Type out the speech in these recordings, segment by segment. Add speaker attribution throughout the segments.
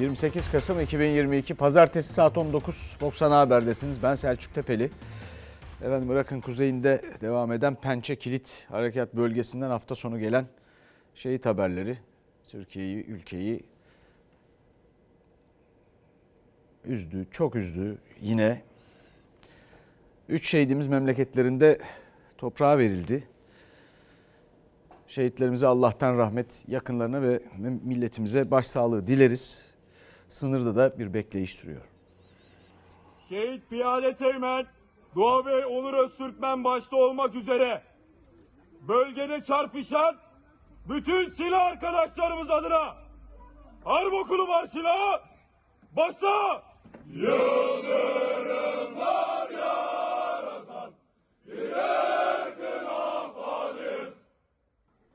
Speaker 1: 28 Kasım 2022 Pazartesi saat 19 Fox Ana Haber'desiniz. Ben Selçuk Tepeli. Efendim Irak'ın kuzeyinde devam eden Pençe Kilit Harekat Bölgesi'nden hafta sonu gelen şehit haberleri Türkiye'yi, ülkeyi üzdü, çok üzdü yine. Üç şehidimiz memleketlerinde toprağa verildi. Şehitlerimize Allah'tan rahmet, yakınlarına ve milletimize başsağlığı dileriz. Sınırda da bir bekleyiş sürüyor.
Speaker 2: Şehit Piyade Teğmen, Doğa Bey Onur Öztürkmen başta olmak üzere bölgede çarpışan bütün silah arkadaşlarımız adına Harp Okulu Marşı'na başla! Yıldırımlar yaratan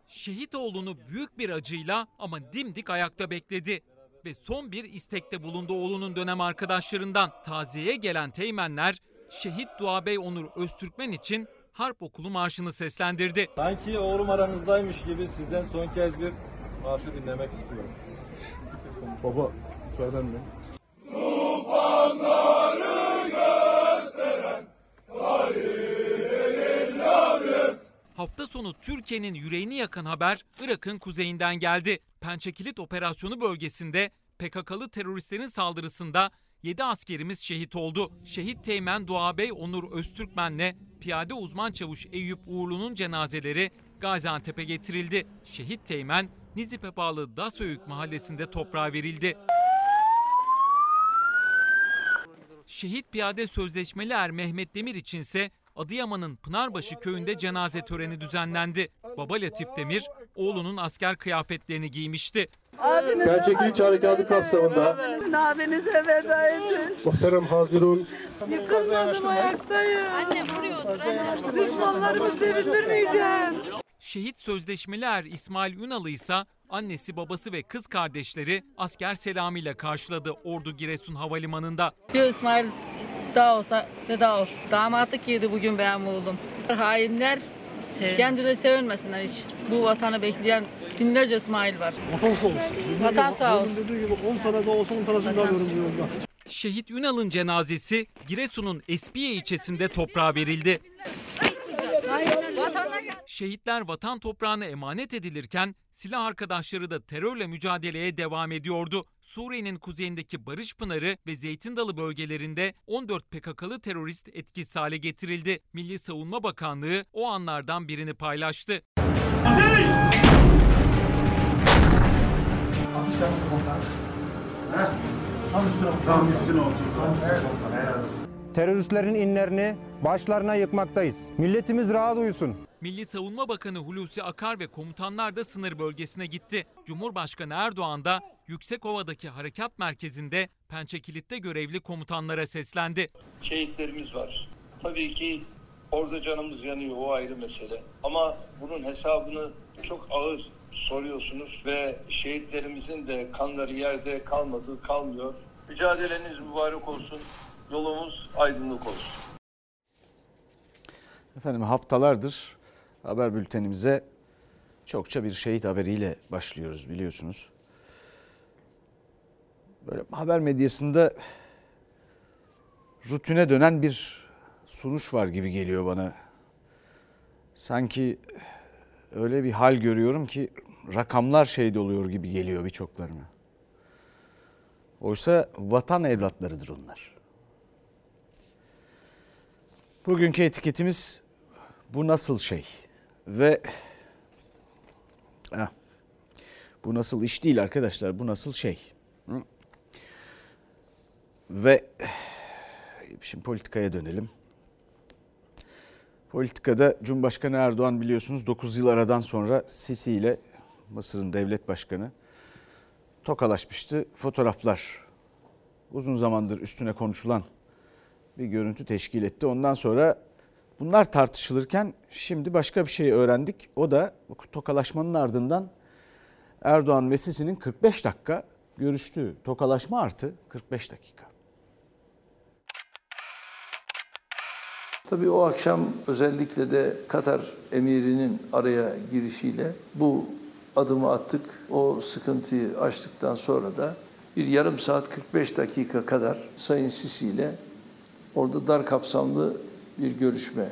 Speaker 3: Şehit oğlunu büyük bir acıyla ama dimdik ayakta bekledi. Ve son bir istekte bulundu oğlunun dönem arkadaşlarından. Taziyeye gelen teğmenler şehit Duabey Onur Öztürkmen için Harp Okulu Marşı'nı seslendirdi.
Speaker 4: Sanki oğlum aranızdaymış gibi sizden son kez bir marşı dinlemek istiyorum.
Speaker 2: Baba, müsaaden mi?
Speaker 3: Hafta sonu Türkiye'nin yüreğini yakan haber Irak'ın kuzeyinden geldi. Pençekilit operasyonu bölgesinde PKK'lı teröristlerin saldırısında 7 askerimiz şehit oldu. Şehit Teğmen Doğabey Onur Öztürkmen'le piyade uzman çavuş Eyüp Uğurlu'nun cenazeleri Gaziantep'e getirildi. Şehit Teğmen Nizip'e bağlı Dasöyük mahallesinde toprağa verildi. Şehit piyade sözleşmeli er Mehmet Demir içinse Adıyaman'ın Pınarbaşı köyünde cenaze töreni düzenlendi. Baba Latif Demir oğlunun asker kıyafetlerini giymişti.
Speaker 5: Gerçek İç Harekatı kapsamında
Speaker 6: Abinize veda edin.
Speaker 5: Muhterem Hazirun
Speaker 6: Yıkılmadım ayaktayım.
Speaker 7: Annem vuruyordur. Annem
Speaker 6: Düşmanlarımı sevindirmeyeceğim.
Speaker 3: Şehit sözleşmeli er İsmail Ünal'ı ise annesi babası ve kız kardeşleri asker selamıyla karşıladı Ordu Giresun Havalimanı'nda.
Speaker 8: Diyor İsmail daha olsa feda olsun. Damatlık giydi bugün benim oğlum. Hainler kendine sevinmesinler hiç. Bu vatanı bekleyen binlerce İsmail var.
Speaker 5: vatan sağ olsun. Dediği
Speaker 8: Vatan
Speaker 5: gibi,
Speaker 8: sağ olsun.
Speaker 5: Dediği gibi 10 tane daha olsa 10 tanesini daha veririm yolda.
Speaker 3: Şehit Ünal'ın cenazesi Giresun'un Espiye ilçesinde toprağa verildi. Şehitler vatan toprağına emanet edilirken silah arkadaşları da terörle mücadeleye devam ediyordu. Suriye'nin kuzeyindeki Barış Pınarı ve Zeytin Dalı bölgelerinde 14 PKK'lı terörist etkisiz hale getirildi. Milli Savunma Bakanlığı o anlardan birini paylaştı.
Speaker 9: Teröristlerin inlerini başlarına yıkmaktayız. Milletimiz rahat uyusun.
Speaker 3: Milli Savunma Bakanı Hulusi Akar ve komutanlar da sınır bölgesine gitti. Cumhurbaşkanı Erdoğan da Yüksekova'daki harekat merkezinde Pençekilit'te görevli komutanlara seslendi.
Speaker 10: şehitlerimiz var. Tabii ki orada canımız yanıyor o ayrı mesele. Ama bunun hesabını çok ağır soruyorsunuz ve şehitlerimizin de kanları yerde kalmadı, kalmıyor. Mücadeleniz mübarek olsun, yolumuz aydınlık olsun.
Speaker 1: Efendim haftalardır haber bültenimize çokça bir şehit haberiyle başlıyoruz biliyorsunuz. Böyle haber medyasında rutine dönen bir sunuş var gibi geliyor bana. Sanki öyle bir hal görüyorum ki rakamlar şehit oluyor gibi geliyor birçoklarına. Oysa vatan evlatlarıdır onlar. Bugünkü etiketimiz bu nasıl şey ve Heh, bu nasıl iş değil arkadaşlar bu nasıl şey. Ve şimdi politikaya dönelim. Politikada Cumhurbaşkanı Erdoğan biliyorsunuz 9 yıl aradan sonra Sisi ile Mısır'ın devlet başkanı tokalaşmıştı. Fotoğraflar uzun zamandır üstüne konuşulan bir görüntü teşkil etti. Ondan sonra bunlar tartışılırken şimdi başka bir şey öğrendik. O da tokalaşmanın ardından Erdoğan ve Sisi'nin 45 dakika görüştüğü tokalaşma artı 45 dakika.
Speaker 11: Tabii o akşam özellikle de Katar emirinin araya girişiyle bu adımı attık. O sıkıntıyı açtıktan sonra da Bir yarım saat 45 dakika kadar Sayın Sisi ile orada dar kapsamlı bir görüşme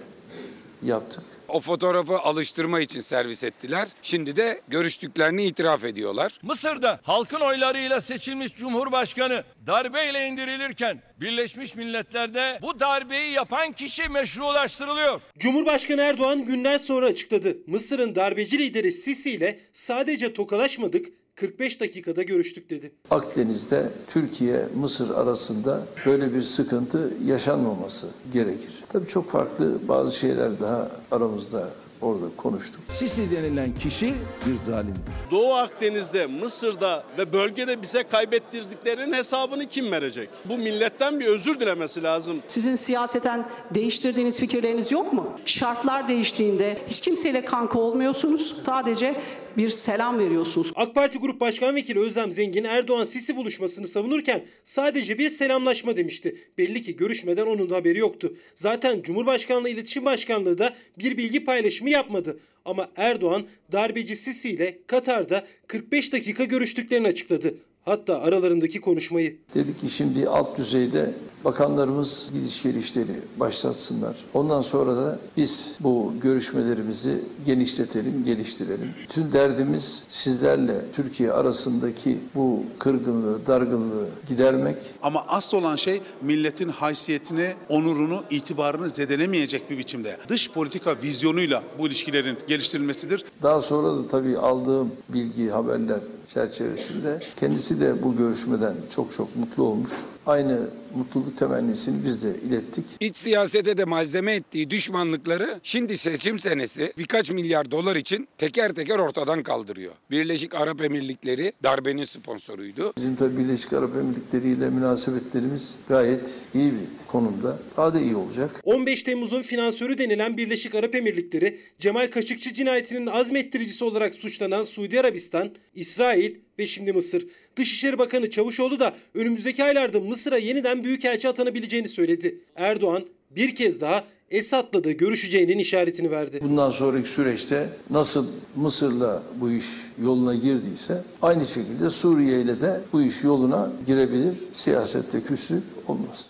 Speaker 11: yaptık.
Speaker 12: O fotoğrafı alıştırma için servis ettiler. Şimdi de görüştüklerini itiraf ediyorlar.
Speaker 13: Mısır'da halkın oylarıyla seçilmiş Cumhurbaşkanı darbeyle indirilirken Birleşmiş Milletler'de bu darbeyi yapan kişi meşrulaştırılıyor.
Speaker 14: Cumhurbaşkanı Erdoğan günden sonra açıkladı. Mısır'ın darbeci lideri Sisi ile sadece tokalaşmadık, 45 dakikada görüştük dedi.
Speaker 11: Akdeniz'de Türkiye Mısır arasında böyle bir sıkıntı yaşanmaması gerekir. Tabii çok farklı bazı şeyler daha aramızda orada konuştuk.
Speaker 15: Sisi denilen kişi bir zalimdir.
Speaker 16: Doğu Akdeniz'de, Mısır'da ve bölgede bize kaybettirdiklerinin hesabını kim verecek? Bu milletten bir özür dilemesi lazım.
Speaker 17: Sizin siyaseten değiştirdiğiniz fikirleriniz yok mu? Şartlar değiştiğinde hiç kimseyle kanka olmuyorsunuz. Sadece bir selam veriyorsunuz.
Speaker 14: AK Parti Grup Başkan Vekili Özlem Zengin Erdoğan-Sisi buluşmasını savunurken sadece bir selamlaşma demişti. Belli ki görüşmeden onun da haberi yoktu. Zaten Cumhurbaşkanlığı İletişim Başkanlığı da bir bilgi paylaşımı yapmadı. Ama Erdoğan darbeci Sisi ile Katar'da 45 dakika görüştüklerini açıkladı. Hatta aralarındaki konuşmayı.
Speaker 11: Dedik ki şimdi alt düzeyde bakanlarımız gidiş gelişleri başlatsınlar. Ondan sonra da biz bu görüşmelerimizi genişletelim, geliştirelim. Bütün derdimiz sizlerle Türkiye arasındaki bu kırgınlığı, dargınlığı gidermek.
Speaker 18: Ama asıl olan şey milletin haysiyetini, onurunu, itibarını zedelemeyecek bir biçimde dış politika vizyonuyla bu ilişkilerin geliştirilmesidir.
Speaker 11: Daha sonra da tabii aldığım bilgi, haberler çerçevesinde kendisi de bu görüşmeden çok çok mutlu olmuş. Aynı mutluluk temennisini biz de ilettik.
Speaker 12: İç siyasete de malzeme ettiği düşmanlıkları şimdi seçim senesi birkaç milyar dolar için teker teker ortadan kaldırıyor. Birleşik Arap Emirlikleri darbenin sponsoruydu.
Speaker 11: Bizim tabii Birleşik Arap Emirlikleri ile münasebetlerimiz gayet iyi bir konumda. Daha da iyi olacak.
Speaker 14: 15 Temmuz'un finansörü denilen Birleşik Arap Emirlikleri, Cemal Kaşıkçı cinayetinin azmettiricisi olarak suçlanan Suudi Arabistan, İsrail ve şimdi Mısır. Dışişleri Bakanı Çavuşoğlu da önümüzdeki aylarda Mısır'a yeniden büyükelçi atanabileceğini söyledi. Erdoğan bir kez daha Esad'la da görüşeceğinin işaretini verdi.
Speaker 11: Bundan sonraki süreçte nasıl Mısır'la bu iş yoluna girdiyse aynı şekilde Suriye ile de bu iş yoluna girebilir. Siyasette küslük olmaz.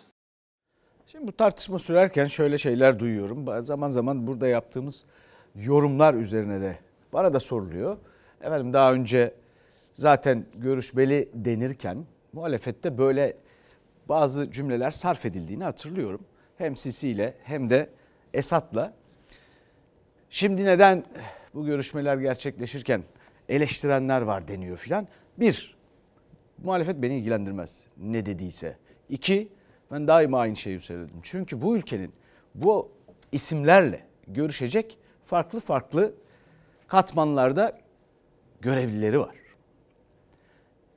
Speaker 1: Şimdi bu tartışma sürerken şöyle şeyler duyuyorum. Zaman zaman burada yaptığımız yorumlar üzerine de bana da soruluyor. Efendim daha önce zaten görüşmeli denirken muhalefette böyle bazı cümleler sarf edildiğini hatırlıyorum. Hem Sisi ile hem de Esad'la. Şimdi neden bu görüşmeler gerçekleşirken eleştirenler var deniyor filan. Bir, muhalefet beni ilgilendirmez ne dediyse. İki, ben daima aynı şeyi söyledim. Çünkü bu ülkenin bu isimlerle görüşecek farklı farklı katmanlarda görevlileri var.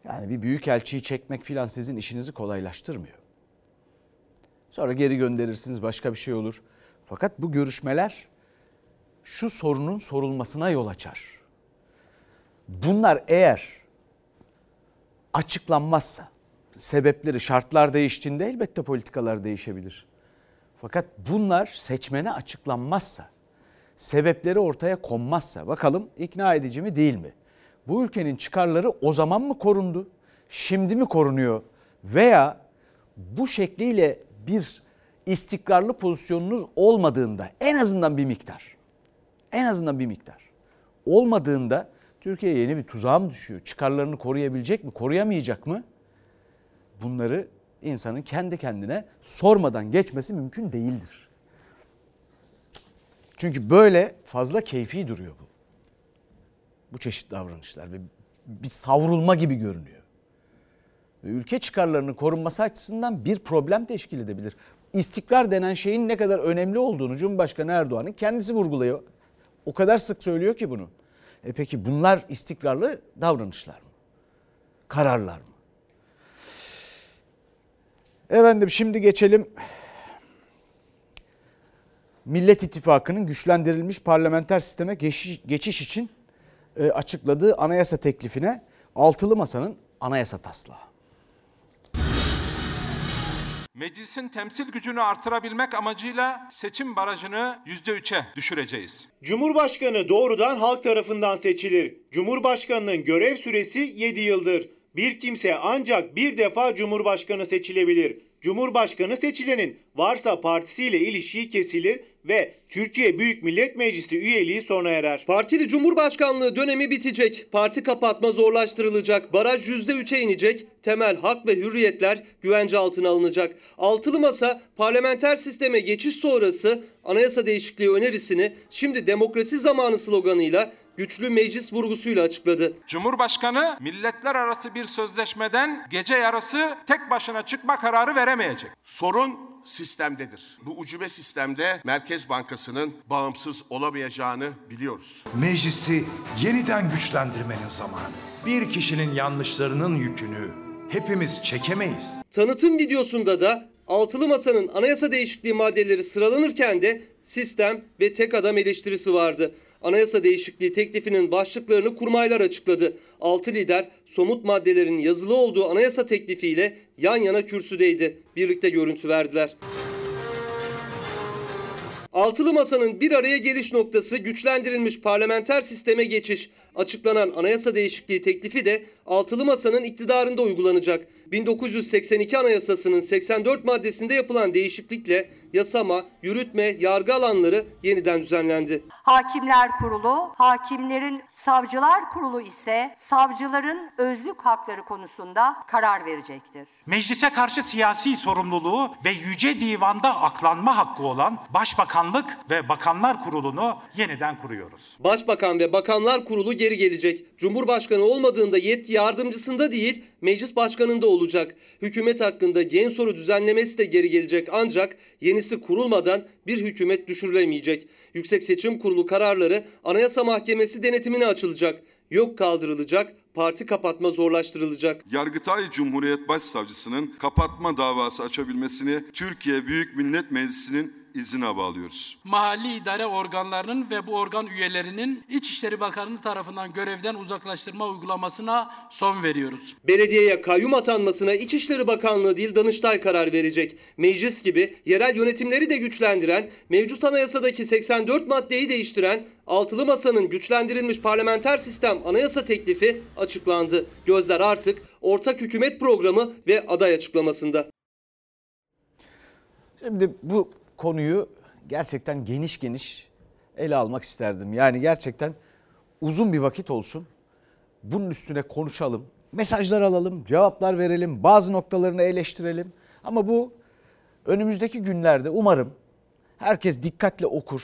Speaker 1: Yani bir büyükelçiyi çekmek filan sizin işinizi kolaylaştırmıyor. Sonra geri gönderirsiniz başka bir şey olur. Fakat bu görüşmeler şu sorunun sorulmasına yol açar. Bunlar eğer açıklanmazsa, sebepleri, şartlar değiştiğinde elbette politikalar değişebilir. Fakat bunlar seçmene açıklanmazsa, sebepleri ortaya konmazsa bakalım ikna edici mi değil mi? Bu ülkenin çıkarları o zaman mı korundu? Şimdi mi korunuyor? Veya bu şekliyle bir istikrarlı pozisyonunuz olmadığında en azından bir miktar en azından bir miktar olmadığında Türkiye yeni bir tuzağa mı düşüyor? Çıkarlarını koruyabilecek mi? Koruyamayacak mı? Bunları insanın kendi kendine sormadan geçmesi mümkün değildir. Çünkü böyle fazla keyfi duruyor bu. Bu çeşit davranışlar ve bir savrulma gibi görünüyor. Ve ülke çıkarlarının korunması açısından bir problem teşkil edebilir. İstikrar denen şeyin ne kadar önemli olduğunu Cumhurbaşkanı Erdoğan'ın kendisi vurguluyor. O kadar sık söylüyor ki bunu. E peki bunlar istikrarlı davranışlar mı? Kararlar mı? Efendim şimdi geçelim Millet İttifakı'nın güçlendirilmiş parlamenter sisteme geçiş, geçiş için e, açıkladığı anayasa teklifine altılı masanın anayasa taslağı.
Speaker 19: Meclisin temsil gücünü artırabilmek amacıyla seçim barajını %3'e düşüreceğiz.
Speaker 14: Cumhurbaşkanı doğrudan halk tarafından seçilir. Cumhurbaşkanının görev süresi 7 yıldır. Bir kimse ancak bir defa Cumhurbaşkanı seçilebilir. Cumhurbaşkanı seçilenin varsa partisiyle ilişiği kesilir ve Türkiye Büyük Millet Meclisi üyeliği sona erer.
Speaker 20: Partili Cumhurbaşkanlığı dönemi bitecek. Parti kapatma zorlaştırılacak. Baraj %3'e inecek. Temel hak ve hürriyetler güvence altına alınacak. Altılı Masa parlamenter sisteme geçiş sonrası anayasa değişikliği önerisini şimdi demokrasi zamanı sloganıyla güçlü meclis vurgusuyla açıkladı.
Speaker 19: Cumhurbaşkanı milletler arası bir sözleşmeden gece yarısı tek başına çıkma kararı veremeyecek.
Speaker 21: Sorun sistemdedir. Bu ucube sistemde Merkez Bankası'nın bağımsız olamayacağını biliyoruz.
Speaker 22: Meclisi yeniden güçlendirmenin zamanı. Bir kişinin yanlışlarının yükünü hepimiz çekemeyiz.
Speaker 20: Tanıtım videosunda da Altılı Masa'nın anayasa değişikliği maddeleri sıralanırken de sistem ve tek adam eleştirisi vardı. Anayasa değişikliği teklifinin başlıklarını kurmaylar açıkladı. Altı lider somut maddelerin yazılı olduğu anayasa teklifiyle yan yana kürsüdeydi. Birlikte görüntü verdiler. Altılı Masa'nın bir araya geliş noktası güçlendirilmiş parlamenter sisteme geçiş. Açıklanan anayasa değişikliği teklifi de Altılı Masa'nın iktidarında uygulanacak. 1982 Anayasası'nın 84 maddesinde yapılan değişiklikle yasama, yürütme, yargı alanları yeniden düzenlendi.
Speaker 23: Hakimler Kurulu, hakimlerin Savcılar Kurulu ise savcıların özlük hakları konusunda karar verecektir.
Speaker 24: Meclise karşı siyasi sorumluluğu ve Yüce Divan'da aklanma hakkı olan Başbakanlık ve Bakanlar Kurulu'nu yeniden kuruyoruz.
Speaker 20: Başbakan ve Bakanlar Kurulu geri gelecek. Cumhurbaşkanı olmadığında yetki yardımcısında değil, meclis başkanında olacak. Hükümet hakkında gen soru düzenlemesi de geri gelecek ancak yenisi kurulmadan bir hükümet düşürülemeyecek. Yüksek Seçim Kurulu kararları Anayasa Mahkemesi denetimine açılacak. Yok kaldırılacak, parti kapatma zorlaştırılacak.
Speaker 25: Yargıtay Cumhuriyet Başsavcısının kapatma davası açabilmesini Türkiye Büyük Millet Meclisi'nin izine bağlıyoruz.
Speaker 26: Mahalli idare organlarının ve bu organ üyelerinin İçişleri Bakanlığı tarafından görevden uzaklaştırma uygulamasına son veriyoruz.
Speaker 20: Belediyeye kayyum atanmasına İçişleri Bakanlığı değil Danıştay karar verecek. Meclis gibi yerel yönetimleri de güçlendiren, mevcut anayasadaki 84 maddeyi değiştiren Altılı Masa'nın güçlendirilmiş parlamenter sistem anayasa teklifi açıklandı. Gözler artık ortak hükümet programı ve aday açıklamasında.
Speaker 1: Şimdi bu konuyu gerçekten geniş geniş ele almak isterdim. Yani gerçekten uzun bir vakit olsun. Bunun üstüne konuşalım. Mesajlar alalım, cevaplar verelim, bazı noktalarını eleştirelim. Ama bu önümüzdeki günlerde umarım herkes dikkatle okur.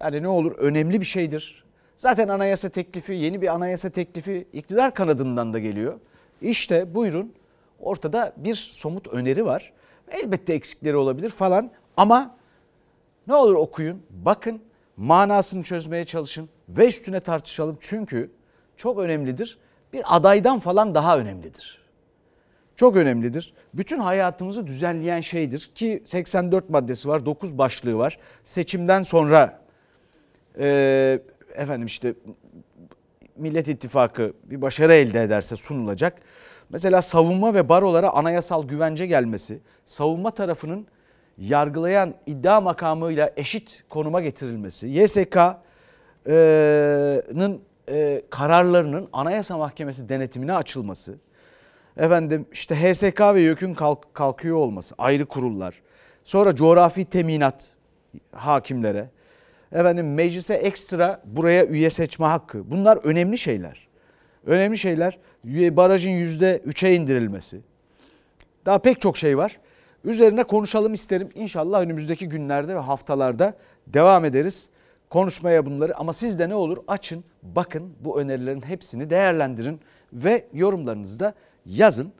Speaker 1: Yani ne olur önemli bir şeydir. Zaten anayasa teklifi, yeni bir anayasa teklifi iktidar kanadından da geliyor. İşte buyurun ortada bir somut öneri var. Elbette eksikleri olabilir falan ama ne olur okuyun, bakın, manasını çözmeye çalışın ve üstüne tartışalım. Çünkü çok önemlidir. Bir adaydan falan daha önemlidir. Çok önemlidir. Bütün hayatımızı düzenleyen şeydir ki 84 maddesi var, 9 başlığı var. Seçimden sonra e, efendim işte Millet İttifakı bir başarı elde ederse sunulacak. Mesela savunma ve barolara anayasal güvence gelmesi, savunma tarafının yargılayan iddia makamıyla eşit konuma getirilmesi, YSK'nın e, kararlarının Anayasa Mahkemesi denetimine açılması, efendim işte HSK ve YÖK'ün kalk, kalkıyor olması, ayrı kurullar, sonra coğrafi teminat hakimlere, efendim meclise ekstra buraya üye seçme hakkı. Bunlar önemli şeyler. Önemli şeyler. Barajın yüzde üçe indirilmesi. Daha pek çok şey var. Üzerine konuşalım isterim. İnşallah önümüzdeki günlerde ve haftalarda devam ederiz konuşmaya bunları. Ama siz de ne olur açın, bakın bu önerilerin hepsini değerlendirin ve yorumlarınızı da yazın.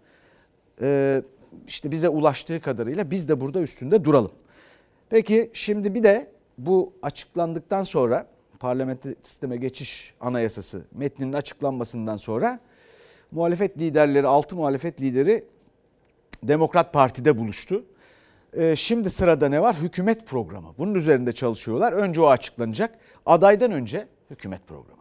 Speaker 1: Ee, işte bize ulaştığı kadarıyla biz de burada üstünde duralım. Peki şimdi bir de bu açıklandıktan sonra parlamenter sisteme geçiş anayasası metninin açıklanmasından sonra muhalefet liderleri, altı muhalefet lideri Demokrat Parti'de buluştu. Ee, şimdi sırada ne var? Hükümet programı. Bunun üzerinde çalışıyorlar. Önce o açıklanacak. Adaydan önce hükümet programı.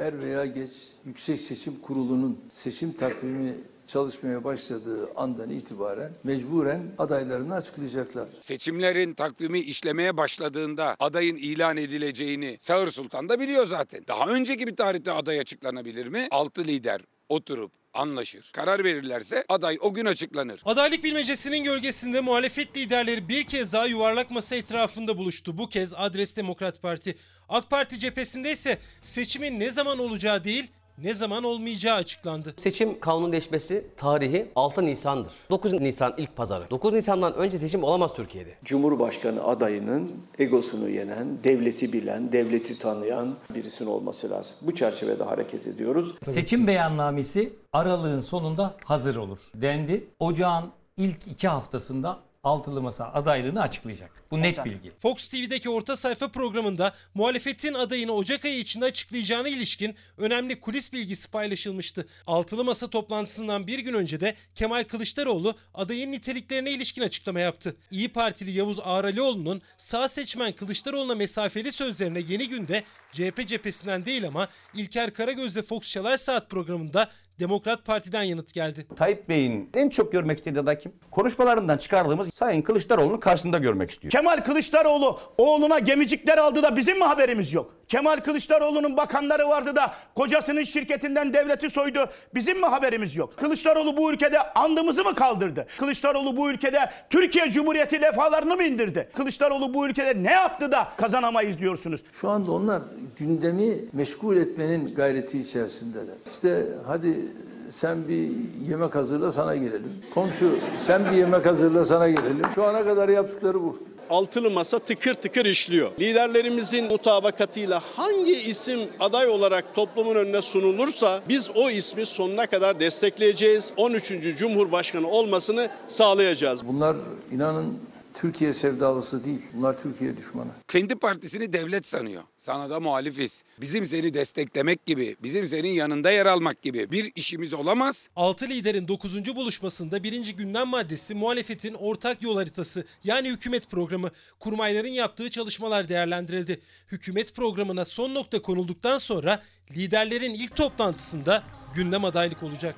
Speaker 11: Er veya geç Yüksek Seçim Kurulu'nun seçim takvimi çalışmaya başladığı andan itibaren mecburen adaylarını açıklayacaklar.
Speaker 12: Seçimlerin takvimi işlemeye başladığında adayın ilan edileceğini Sağır Sultan da biliyor zaten. Daha önceki bir tarihte aday açıklanabilir mi? Altı lider oturup anlaşır. Karar verirlerse aday o gün açıklanır.
Speaker 14: Adaylık bilmecesinin gölgesinde muhalefet liderleri bir kez daha yuvarlak masa etrafında buluştu. Bu kez Adres Demokrat Parti. AK Parti cephesinde ise seçimin ne zaman olacağı değil, ne zaman olmayacağı açıklandı.
Speaker 27: Seçim kanunun değişmesi tarihi 6 Nisan'dır. 9 Nisan ilk pazarı. 9 Nisan'dan önce seçim olamaz Türkiye'de.
Speaker 11: Cumhurbaşkanı adayının egosunu yenen, devleti bilen, devleti tanıyan birisinin olması lazım. Bu çerçevede hareket ediyoruz.
Speaker 28: Seçim beyannamesi aralığın sonunda hazır olur dendi. Ocağın ilk iki haftasında altılı masa adaylığını açıklayacak. Bu net bilgi.
Speaker 14: Fox TV'deki orta sayfa programında muhalefetin adayını Ocak ayı içinde açıklayacağına ilişkin önemli kulis bilgisi paylaşılmıştı. Altılı masa toplantısından bir gün önce de Kemal Kılıçdaroğlu adayın niteliklerine ilişkin açıklama yaptı. İyi Partili Yavuz Ağralioğlu'nun sağ seçmen Kılıçdaroğlu'na mesafeli sözlerine yeni günde CHP cephesinden değil ama İlker Karagöz'le Fox Çalar Saat programında Demokrat Parti'den yanıt geldi.
Speaker 29: Tayyip Bey'in en çok görmek istediği aday kim? Konuşmalarından çıkardığımız Sayın Kılıçdaroğlu'nun karşısında görmek istiyor.
Speaker 30: Kemal Kılıçdaroğlu oğluna gemicikler aldı da bizim mi haberimiz yok? Kemal Kılıçdaroğlu'nun bakanları vardı da kocasının şirketinden devleti soydu. Bizim mi haberimiz yok? Kılıçdaroğlu bu ülkede andımızı mı kaldırdı? Kılıçdaroğlu bu ülkede Türkiye Cumhuriyeti lefalarını mı indirdi? Kılıçdaroğlu bu ülkede ne yaptı da kazanamayız diyorsunuz?
Speaker 11: Şu anda onlar gündemi meşgul etmenin gayreti içerisindeler. İşte hadi sen bir yemek hazırla sana gelelim. Komşu sen bir yemek hazırla sana gelelim. Şu ana kadar yaptıkları bu.
Speaker 16: Altılı masa tıkır tıkır işliyor. Liderlerimizin mutabakatıyla hangi isim aday olarak toplumun önüne sunulursa biz o ismi sonuna kadar destekleyeceğiz. 13. Cumhurbaşkanı olmasını sağlayacağız.
Speaker 11: Bunlar inanın Türkiye sevdalısı değil. Bunlar Türkiye düşmanı.
Speaker 12: Kendi partisini devlet sanıyor. Sana da muhalifiz. Bizim seni desteklemek gibi, bizim senin yanında yer almak gibi bir işimiz olamaz.
Speaker 14: Altı liderin 9. buluşmasında birinci gündem maddesi muhalefetin ortak yol haritası yani hükümet programı. Kurmayların yaptığı çalışmalar değerlendirildi. Hükümet programına son nokta konulduktan sonra liderlerin ilk toplantısında gündem adaylık olacak.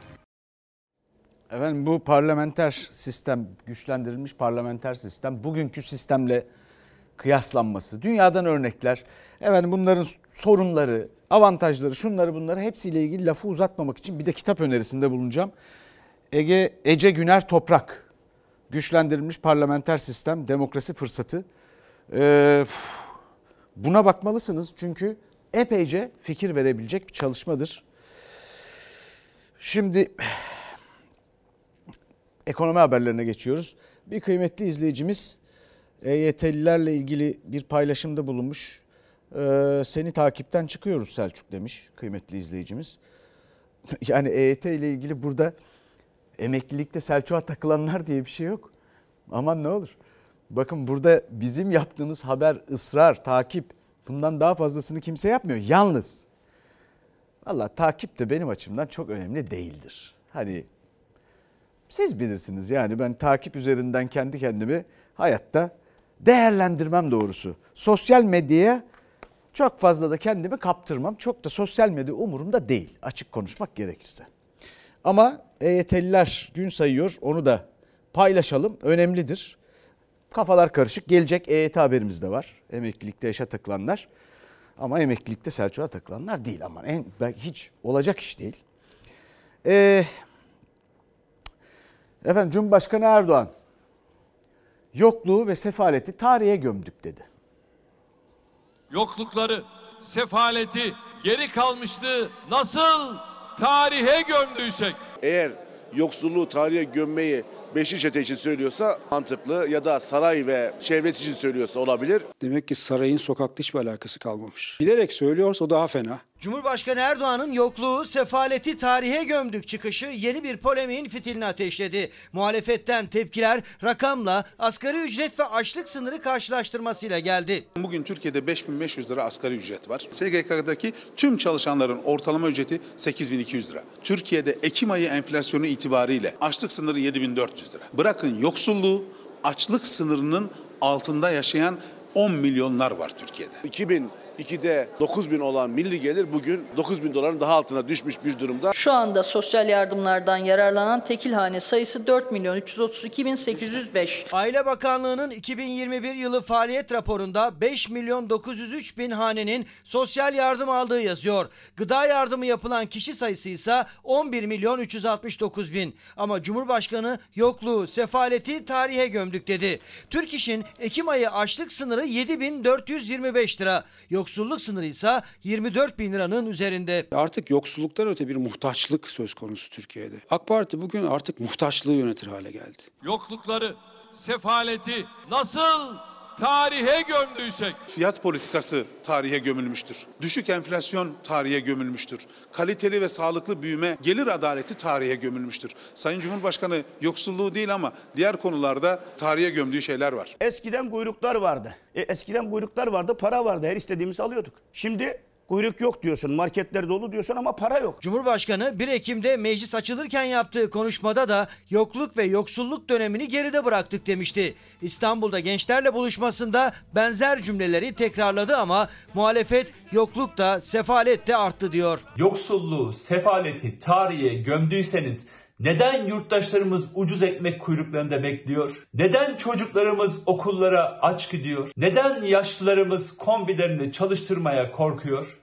Speaker 1: Efendim bu parlamenter sistem, güçlendirilmiş parlamenter sistem bugünkü sistemle kıyaslanması, dünyadan örnekler, efendim bunların sorunları, avantajları, şunları bunları hepsiyle ilgili lafı uzatmamak için bir de kitap önerisinde bulunacağım. Ege Ece Güner Toprak, güçlendirilmiş parlamenter sistem, demokrasi fırsatı. Ee, buna bakmalısınız çünkü epeyce fikir verebilecek bir çalışmadır. Şimdi ekonomi haberlerine geçiyoruz. Bir kıymetli izleyicimiz EYT'lilerle ilgili bir paylaşımda bulunmuş. Ee, seni takipten çıkıyoruz Selçuk demiş kıymetli izleyicimiz. Yani EYT ile ilgili burada emeklilikte Selçuk'a takılanlar diye bir şey yok. Aman ne olur. Bakın burada bizim yaptığımız haber, ısrar, takip bundan daha fazlasını kimse yapmıyor. Yalnız valla takip de benim açımdan çok önemli değildir. Hani siz bilirsiniz yani ben takip üzerinden kendi kendimi hayatta değerlendirmem doğrusu. Sosyal medyaya çok fazla da kendimi kaptırmam. Çok da sosyal medya umurumda değil açık konuşmak gerekirse. Ama EYT'liler gün sayıyor onu da paylaşalım önemlidir. Kafalar karışık gelecek EYT haberimiz de var. Emeklilikte yaşa takılanlar ama emeklilikte Selçuk'a takılanlar değil ama en, hiç olacak iş değil. Eee Efendim Cumhurbaşkanı Erdoğan yokluğu ve sefaleti tarihe gömdük dedi.
Speaker 13: Yoklukları, sefaleti, geri kalmışlığı nasıl tarihe gömdüysek
Speaker 31: Eğer yoksulluğu tarihe gömmeyi Beşi Çete için söylüyorsa mantıklı ya da saray ve çevresi için söylüyorsa olabilir.
Speaker 32: Demek ki sarayın sokakla hiçbir alakası kalmamış. Bilerek söylüyorsa o daha fena.
Speaker 33: Cumhurbaşkanı Erdoğan'ın yokluğu, sefaleti tarihe gömdük çıkışı yeni bir polemiğin fitilini ateşledi. Muhalefetten tepkiler rakamla asgari ücret ve açlık sınırı karşılaştırmasıyla geldi.
Speaker 18: Bugün Türkiye'de 5500 lira asgari ücret var. SGK'daki tüm çalışanların ortalama ücreti 8200 lira. Türkiye'de Ekim ayı enflasyonu itibariyle açlık sınırı 7400 lira. Bırakın yoksulluğu, açlık sınırının altında yaşayan 10 milyonlar var Türkiye'de.
Speaker 31: 2002'de 9 bin olan milli gelir bugün 9 bin doların daha altına düşmüş bir durumda.
Speaker 34: Şu anda sosyal yardımlardan yararlanan tekil hane sayısı 4 milyon 332 bin 805.
Speaker 33: Aile Bakanlığı'nın 2021 yılı faaliyet raporunda 5 milyon 903 bin hanenin sosyal yardım aldığı yazıyor. Gıda yardımı yapılan kişi sayısı ise 11 milyon 369 bin. Ama Cumhurbaşkanı yokluğu, sefaleti tarihe gömdük dedi. Türk İş'in Ekim ayı açlık sınırı 7425 lira. Yoksulluk sınırı ise 24 bin liranın üzerinde.
Speaker 32: Artık yoksulluktan öte bir muhtaçlık söz konusu Türkiye'de. AK Parti bugün artık muhtaçlığı yönetir hale geldi.
Speaker 13: Yoklukları, sefaleti nasıl tarihe gömdüysek
Speaker 18: Fiyat politikası tarihe gömülmüştür. Düşük enflasyon tarihe gömülmüştür. Kaliteli ve sağlıklı büyüme, gelir adaleti tarihe gömülmüştür. Sayın Cumhurbaşkanı yoksulluğu değil ama diğer konularda tarihe gömdüğü şeyler var.
Speaker 30: Eskiden kuyruklar vardı. E, eskiden kuyruklar vardı, para vardı. Her istediğimizi alıyorduk. Şimdi kuyruk yok diyorsun, marketler dolu diyorsun ama para yok.
Speaker 33: Cumhurbaşkanı 1 Ekim'de meclis açılırken yaptığı konuşmada da yokluk ve yoksulluk dönemini geride bıraktık demişti. İstanbul'da gençlerle buluşmasında benzer cümleleri tekrarladı ama muhalefet yokluk da sefalet de arttı diyor.
Speaker 35: Yoksulluğu, sefaleti tarihe gömdüyseniz neden yurttaşlarımız ucuz ekmek kuyruklarında bekliyor? Neden çocuklarımız okullara aç gidiyor? Neden yaşlılarımız kombilerini çalıştırmaya korkuyor?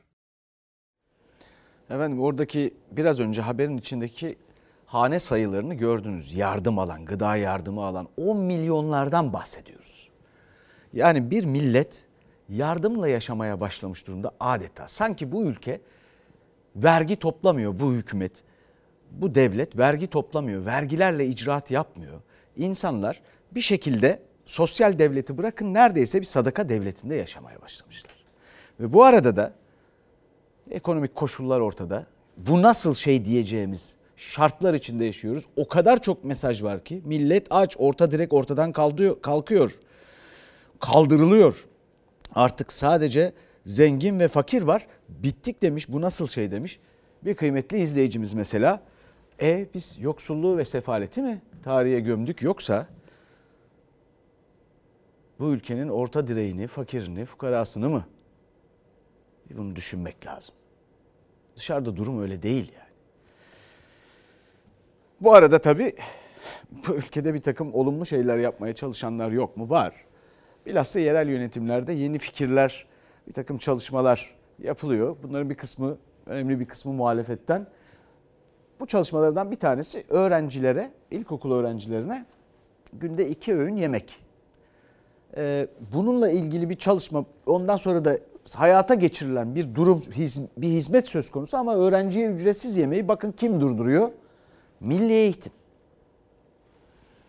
Speaker 1: Efendim oradaki biraz önce haberin içindeki hane sayılarını gördünüz. Yardım alan, gıda yardımı alan 10 milyonlardan bahsediyoruz. Yani bir millet yardımla yaşamaya başlamış durumda adeta. Sanki bu ülke vergi toplamıyor bu hükümet. Bu devlet vergi toplamıyor, vergilerle icraat yapmıyor. İnsanlar bir şekilde sosyal devleti bırakın neredeyse bir sadaka devletinde yaşamaya başlamışlar. Ve bu arada da ekonomik koşullar ortada. Bu nasıl şey diyeceğimiz şartlar içinde yaşıyoruz. O kadar çok mesaj var ki millet aç, orta direk ortadan kalkıyor. Kaldırılıyor. Artık sadece zengin ve fakir var. Bittik demiş. Bu nasıl şey demiş. Bir kıymetli izleyicimiz mesela. E biz yoksulluğu ve sefaleti mi tarihe gömdük yoksa bu ülkenin orta direğini, fakirini, fukarasını mı? Bunu düşünmek lazım. Dışarıda durum öyle değil yani. Bu arada tabii bu ülkede bir takım olumlu şeyler yapmaya çalışanlar yok mu? Var. Bilhassa yerel yönetimlerde yeni fikirler, bir takım çalışmalar yapılıyor. Bunların bir kısmı, önemli bir kısmı muhalefetten. Bu çalışmalardan bir tanesi öğrencilere, ilkokul öğrencilerine günde iki öğün yemek. Ee, bununla ilgili bir çalışma, ondan sonra da hayata geçirilen bir durum, bir hizmet söz konusu ama öğrenciye ücretsiz yemeği bakın kim durduruyor? Milli Eğitim.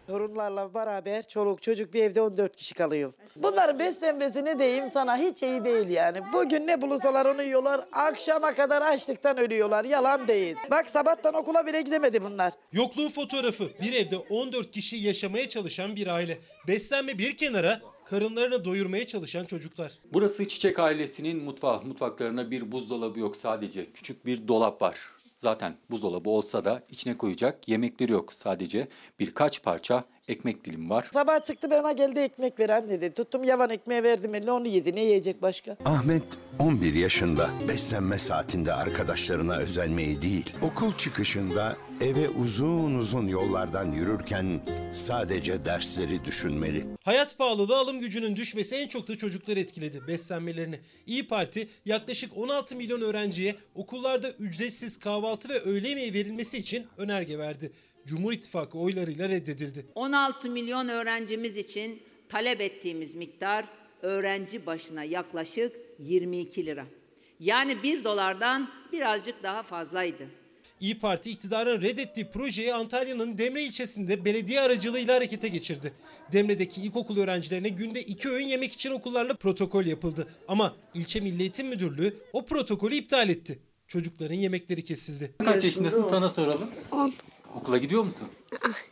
Speaker 36: Torunlarla beraber çoluk çocuk bir evde 14 kişi kalıyor. Bunların beslenmesi ne diyeyim sana hiç iyi değil yani. Bugün ne bulursalar onu yiyorlar. Akşama kadar açlıktan ölüyorlar. Yalan değil. Bak sabahtan okula bile gidemedi bunlar.
Speaker 14: Yokluğun fotoğrafı. Bir evde 14 kişi yaşamaya çalışan bir aile. Beslenme bir kenara karınlarını doyurmaya çalışan çocuklar.
Speaker 37: Burası Çiçek ailesinin mutfağı. Mutfaklarında bir buzdolabı yok sadece. Küçük bir dolap var. Zaten buzdolabı olsa da içine koyacak yemekleri yok. Sadece birkaç parça ekmek dilimi var.
Speaker 36: Sabah çıktı bana geldi ekmek veren dedi. Tuttum yavan ekmeği verdim eline onu yedi. Ne yiyecek başka?
Speaker 38: Ahmet 11 yaşında. Beslenme saatinde arkadaşlarına özenmeyi değil, okul çıkışında eve uzun uzun yollardan yürürken sadece dersleri düşünmeli.
Speaker 14: Hayat pahalılığı alım gücünün düşmesi en çok da çocukları etkiledi beslenmelerini. İyi Parti yaklaşık 16 milyon öğrenciye okullarda ücretsiz kahvaltı ve öğle yemeği verilmesi için önerge verdi. Cumhur İttifakı oylarıyla reddedildi.
Speaker 39: 16 milyon öğrencimiz için talep ettiğimiz miktar öğrenci başına yaklaşık 22 lira. Yani 1 dolardan birazcık daha fazlaydı.
Speaker 14: İyi Parti iktidarın reddettiği projeyi Antalya'nın Demre ilçesinde belediye aracılığıyla harekete geçirdi. Demre'deki ilkokul öğrencilerine günde iki öğün yemek için okullarla protokol yapıldı. Ama ilçe Milli Eğitim Müdürlüğü o protokolü iptal etti. Çocukların yemekleri kesildi.
Speaker 37: Kaç yaşındasın sana soralım.
Speaker 36: 10.
Speaker 37: Okula gidiyor musun?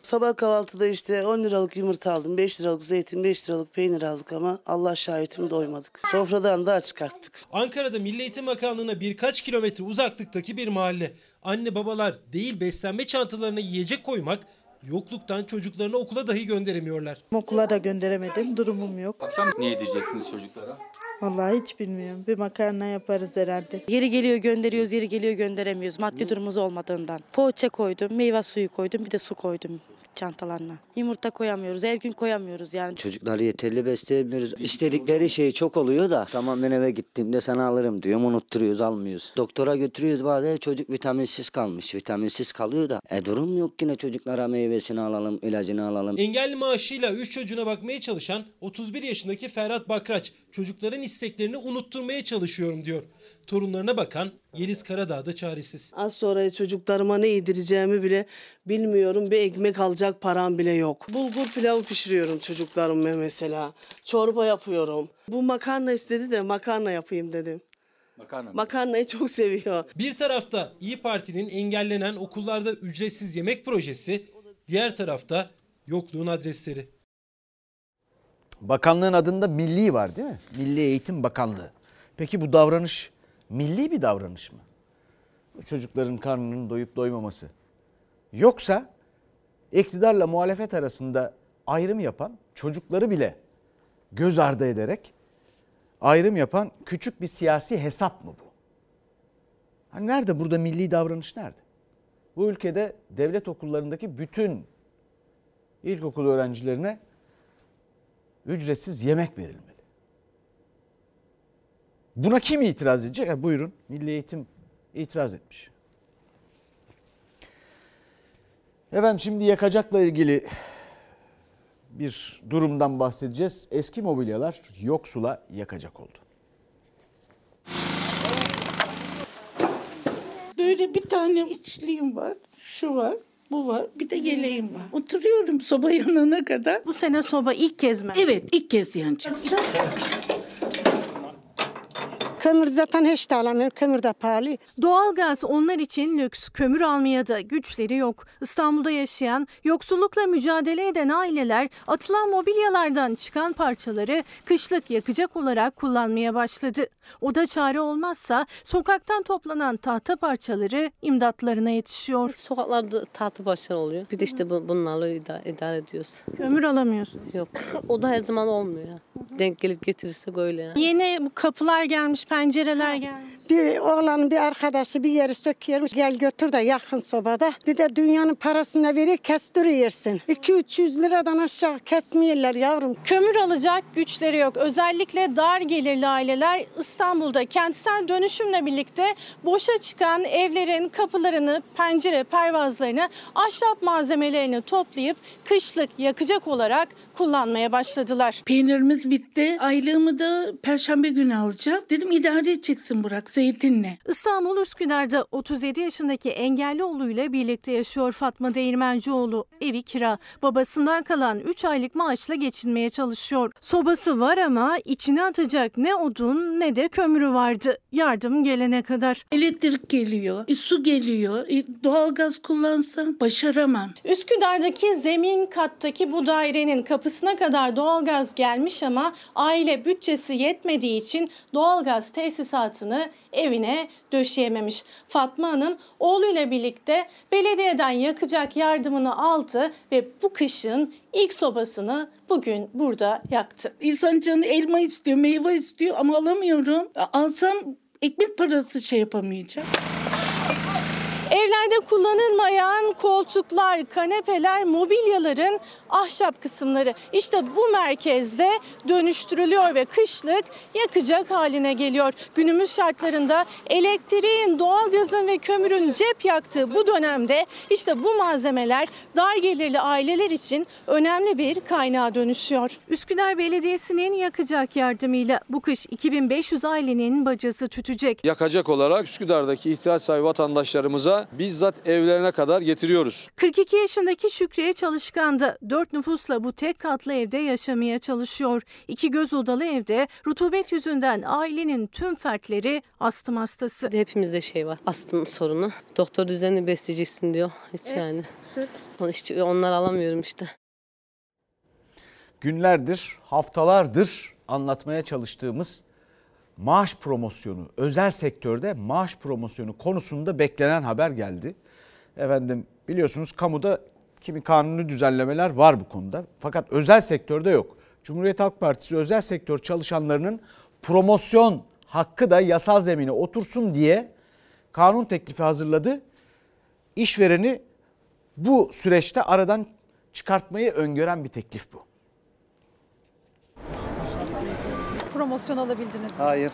Speaker 36: Sabah kahvaltıda işte 10 liralık yumurta aldım, 5 liralık zeytin, 5 liralık peynir aldık ama Allah şahitim doymadık. Sofradan da aç kalktık.
Speaker 14: Ankara'da Milli Eğitim Bakanlığı'na birkaç kilometre uzaklıktaki bir mahalle. Anne babalar değil beslenme çantalarına yiyecek koymak, yokluktan çocuklarını okula dahi gönderemiyorlar.
Speaker 36: Okula da gönderemedim, durumum yok.
Speaker 37: Akşam ne yedireceksiniz çocuklara?
Speaker 40: Vallahi hiç bilmiyorum. Bir makarna yaparız herhalde.
Speaker 41: Yeri geliyor gönderiyoruz, yeri geliyor gönderemiyoruz. Maddi durumumuz olmadığından. Poğaça koydum, meyve suyu koydum, bir de su koydum çantalarına. Yumurta koyamıyoruz, her gün koyamıyoruz yani.
Speaker 42: Çocukları yeterli besleyemiyoruz. İstedikleri şey çok oluyor da tamam ben eve gittiğimde sana alırım diyorum unutturuyoruz almıyoruz. Doktora götürüyoruz bazen çocuk vitaminsiz kalmış. Vitaminsiz kalıyor da e durum yok yine çocuklara meyvesini alalım ilacını alalım.
Speaker 14: Engelli maaşıyla 3 çocuğuna bakmaya çalışan 31 yaşındaki Ferhat Bakraç çocukların isteklerini unutturmaya çalışıyorum diyor. Torunlarına bakan Yeliz Karadağ da çaresiz.
Speaker 43: Az sonra çocuklarıma ne yedireceğimi bile bilmiyorum. Bir ekmek alacak param bile yok. Bulgur pilavı pişiriyorum çocuklarıma mesela. Çorba yapıyorum. Bu makarna istedi de makarna yapayım dedim.
Speaker 37: Makarna.
Speaker 43: Makarnayı çok seviyor.
Speaker 14: Bir tarafta İyi Parti'nin engellenen okullarda ücretsiz yemek projesi, diğer tarafta yokluğun adresleri.
Speaker 1: Bakanlığın adında milli var değil mi? Milli Eğitim Bakanlığı. Peki bu davranış milli bir davranış mı? Çocukların karnının doyup doymaması. Yoksa iktidarla muhalefet arasında ayrım yapan çocukları bile göz ardı ederek ayrım yapan küçük bir siyasi hesap mı bu? Hani nerede burada milli davranış nerede? Bu ülkede devlet okullarındaki bütün ilkokul öğrencilerine ücretsiz yemek verilmeli. Buna kim itiraz edecek? Ha, buyurun Milli Eğitim itiraz etmiş. Efendim şimdi yakacakla ilgili bir durumdan bahsedeceğiz. Eski mobilyalar yoksula yakacak oldu.
Speaker 44: Böyle bir tane içliğim var, şu var, bu var, bir de yeleğim var. Oturuyorum soba yanana kadar.
Speaker 41: Bu sene soba ilk kez mi?
Speaker 44: Evet, ilk kez yanacak.
Speaker 45: Kömür zaten hiç de alamıyor. Kömür de pahalı.
Speaker 41: Doğalgaz onlar için lüks. Kömür almaya da güçleri yok. İstanbul'da yaşayan, yoksullukla mücadele eden aileler atılan mobilyalardan çıkan parçaları kışlık yakacak olarak kullanmaya başladı. O da çare olmazsa sokaktan toplanan tahta parçaları imdatlarına yetişiyor.
Speaker 46: Sokaklarda tahta başlar oluyor. Bir de işte bu- bunlarla idare, idare ediyoruz.
Speaker 41: Kömür alamıyorsun.
Speaker 46: Yok. O da her zaman olmuyor. Denk gelip getirirsek öyle yani.
Speaker 41: Yeni bu kapılar gelmiş, pencereler gelmiş.
Speaker 45: Bir oğlanın bir arkadaşı bir yeri söküyormuş. Gel götür de yakın sobada. Bir de dünyanın parasını verir kestiriyorsun. 2-300 liradan aşağı kesmiyorlar yavrum.
Speaker 41: Kömür alacak güçleri yok. Özellikle dar gelirli aileler İstanbul'da kentsel dönüşümle birlikte boşa çıkan evlerin kapılarını, pencere pervazlarını, ahşap malzemelerini toplayıp kışlık yakacak olarak kullanmaya başladılar.
Speaker 44: Peynirimiz bitti. Aylığımı da perşembe günü alacağım. Dedim idare edeceksin Burak zeytinle.
Speaker 41: İstanbul Üsküdar'da 37 yaşındaki engelli oğluyla birlikte yaşıyor Fatma Değirmencioğlu. Evi kira. Babasından kalan 3 aylık maaşla geçinmeye çalışıyor. Sobası var ama içine atacak ne odun ne de kömürü vardı. Yardım gelene kadar.
Speaker 44: Elektrik geliyor, e, su geliyor. E, doğalgaz kullansam başaramam.
Speaker 41: Üsküdar'daki zemin kattaki bu dairenin kapısına kadar doğalgaz gelmiş ama aile bütçesi yetmediği için doğalgaz tesisatını evine döşeyememiş. Fatma Hanım oğluyla birlikte belediyeden yakacak yardımını aldı ve bu kışın ilk sobasını bugün burada yaktı.
Speaker 44: İnsan canı elma istiyor, meyve istiyor ama alamıyorum. Alsam ekmek parası şey yapamayacağım.
Speaker 41: Evlerde kullanılmayan koltuklar, kanepeler, mobilyaların ahşap kısımları işte bu merkezde dönüştürülüyor ve kışlık yakacak haline geliyor. Günümüz şartlarında elektriğin, doğalgazın ve kömürün cep yaktığı bu dönemde işte bu malzemeler dar gelirli aileler için önemli bir kaynağa dönüşüyor. Üsküdar Belediyesi'nin yakacak yardımıyla bu kış 2500 ailenin bacası tütecek.
Speaker 47: yakacak olarak Üsküdar'daki ihtiyaç sahibi vatandaşlarımıza bizzat evlerine kadar getiriyoruz.
Speaker 41: 42 yaşındaki Şükriye Çalışkan da 4 nüfusla bu tek katlı evde yaşamaya çalışıyor. İki göz odalı evde rutubet yüzünden ailenin tüm fertleri astım hastası.
Speaker 46: Hepimizde şey var. Astım sorunu. Doktor düzenli besleyeceksin diyor. Hiç
Speaker 41: Evet,
Speaker 46: yani.
Speaker 41: süt.
Speaker 46: Hiç onlar alamıyorum işte.
Speaker 1: Günlerdir, haftalardır anlatmaya çalıştığımız maaş promosyonu, özel sektörde maaş promosyonu konusunda beklenen haber geldi. Efendim biliyorsunuz kamuda kimi kanuni düzenlemeler var bu konuda. Fakat özel sektörde yok. Cumhuriyet Halk Partisi özel sektör çalışanlarının promosyon hakkı da yasal zemine otursun diye kanun teklifi hazırladı. İşvereni bu süreçte aradan çıkartmayı öngören bir teklif bu.
Speaker 48: Promosyon alabildiniz mi?
Speaker 49: Hayır.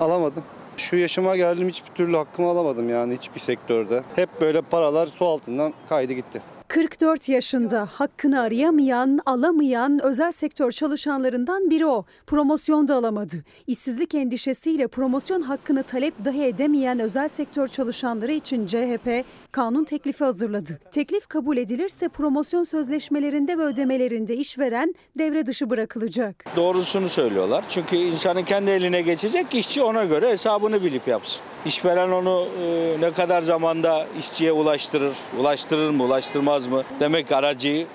Speaker 49: Alamadım. Şu yaşıma geldim hiçbir türlü hakkımı alamadım yani hiçbir sektörde. Hep böyle paralar su altından kaydı gitti.
Speaker 50: 44 yaşında hakkını arayamayan, alamayan özel sektör çalışanlarından biri o. Promosyon da alamadı. İşsizlik endişesiyle promosyon hakkını talep dahi edemeyen özel sektör çalışanları için CHP kanun teklifi hazırladı. Teklif kabul edilirse promosyon sözleşmelerinde ve ödemelerinde işveren devre dışı bırakılacak.
Speaker 51: Doğrusunu söylüyorlar. Çünkü insanın kendi eline geçecek işçi ona göre hesabını bilip yapsın. İşveren onu e, ne kadar zamanda işçiye ulaştırır, ulaştırır mı, ulaştırmaz mı? Demek ki aracıyı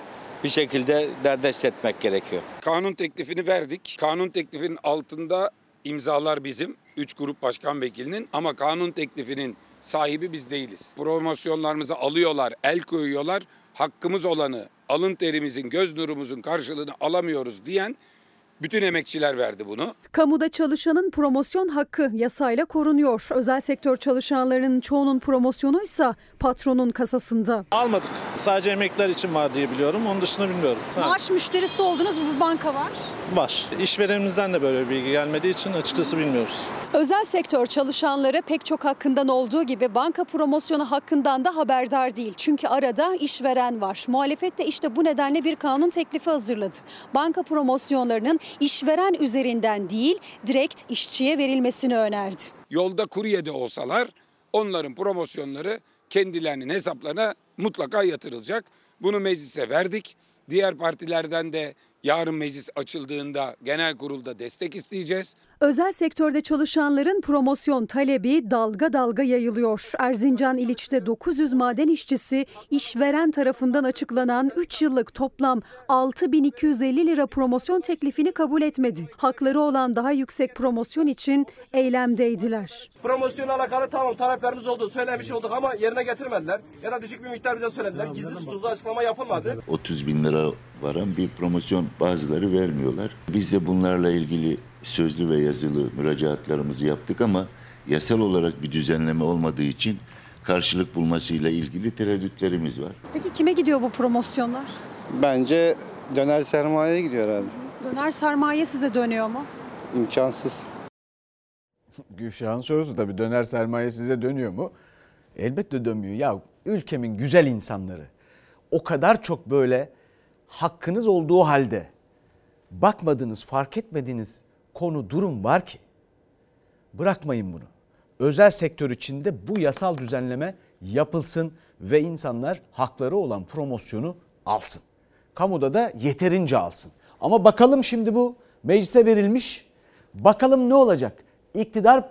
Speaker 51: bir şekilde derdest etmek gerekiyor.
Speaker 12: Kanun teklifini verdik. Kanun teklifinin altında imzalar bizim. Üç grup başkan vekilinin ama kanun teklifinin sahibi biz değiliz. Promosyonlarımızı alıyorlar, el koyuyorlar. Hakkımız olanı, alın terimizin, göz nurumuzun karşılığını alamıyoruz diyen bütün emekçiler verdi bunu.
Speaker 50: Kamuda çalışanın promosyon hakkı yasayla korunuyor. Özel sektör çalışanlarının çoğunun promosyonuysa patronun kasasında.
Speaker 52: Almadık. Sadece emekliler için var diye biliyorum. Onun dışında bilmiyorum. Ha,
Speaker 53: Maaş müşterisi oldunuz bu banka var.
Speaker 52: var. İşverenimizden de böyle bir bilgi gelmediği için açıkçası bilmiyoruz.
Speaker 50: Özel sektör çalışanları pek çok hakkından olduğu gibi banka promosyonu hakkından da haberdar değil. Çünkü arada işveren var. Muhalefet de işte bu nedenle bir kanun teklifi hazırladı. Banka promosyonlarının işveren üzerinden değil direkt işçiye verilmesini önerdi.
Speaker 12: Yolda kuryede olsalar onların promosyonları kendilerinin hesaplarına mutlaka yatırılacak. Bunu meclise verdik. Diğer partilerden de yarın meclis açıldığında genel kurulda destek isteyeceğiz.
Speaker 50: Özel sektörde çalışanların promosyon talebi dalga dalga yayılıyor. Erzincan İliç'te 900 maden işçisi işveren tarafından açıklanan 3 yıllık toplam 6250 lira promosyon teklifini kabul etmedi. Hakları olan daha yüksek promosyon için eylemdeydiler.
Speaker 54: Promosyonla alakalı tamam taleplerimiz oldu, söylemiş olduk ama yerine getirmediler. Ya da düşük bir miktar bize söylediler. Gizli tutuldu, açıklama yapılmadı.
Speaker 55: 30 bin lira varan bir promosyon bazıları vermiyorlar. Biz de bunlarla ilgili sözlü ve yazılı müracaatlarımızı yaptık ama yasal olarak bir düzenleme olmadığı için karşılık bulmasıyla ilgili tereddütlerimiz var.
Speaker 53: Peki kime gidiyor bu promosyonlar?
Speaker 49: Bence döner sermayeye gidiyor herhalde.
Speaker 53: Döner sermaye size dönüyor mu?
Speaker 49: İmkansız.
Speaker 1: Gülşah'ın sorusu tabii döner sermaye size dönüyor mu? Elbette dönmüyor. Ya ülkemin güzel insanları o kadar çok böyle hakkınız olduğu halde bakmadığınız, fark etmediğiniz konu, durum var ki bırakmayın bunu. Özel sektör içinde bu yasal düzenleme yapılsın ve insanlar hakları olan promosyonu alsın. Kamuda da yeterince alsın. Ama bakalım şimdi bu meclise verilmiş. Bakalım ne olacak? İktidar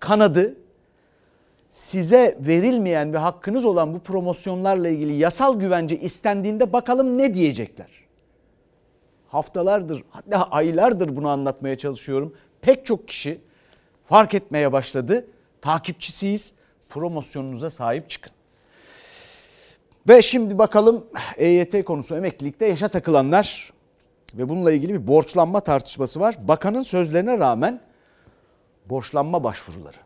Speaker 1: kanadı size verilmeyen ve hakkınız olan bu promosyonlarla ilgili yasal güvence istendiğinde bakalım ne diyecekler. Haftalardır hatta aylardır bunu anlatmaya çalışıyorum. Pek çok kişi fark etmeye başladı. Takipçisiyiz. Promosyonunuza sahip çıkın. Ve şimdi bakalım EYT konusu emeklilikte yaşa takılanlar ve bununla ilgili bir borçlanma tartışması var. Bakanın sözlerine rağmen borçlanma başvuruları.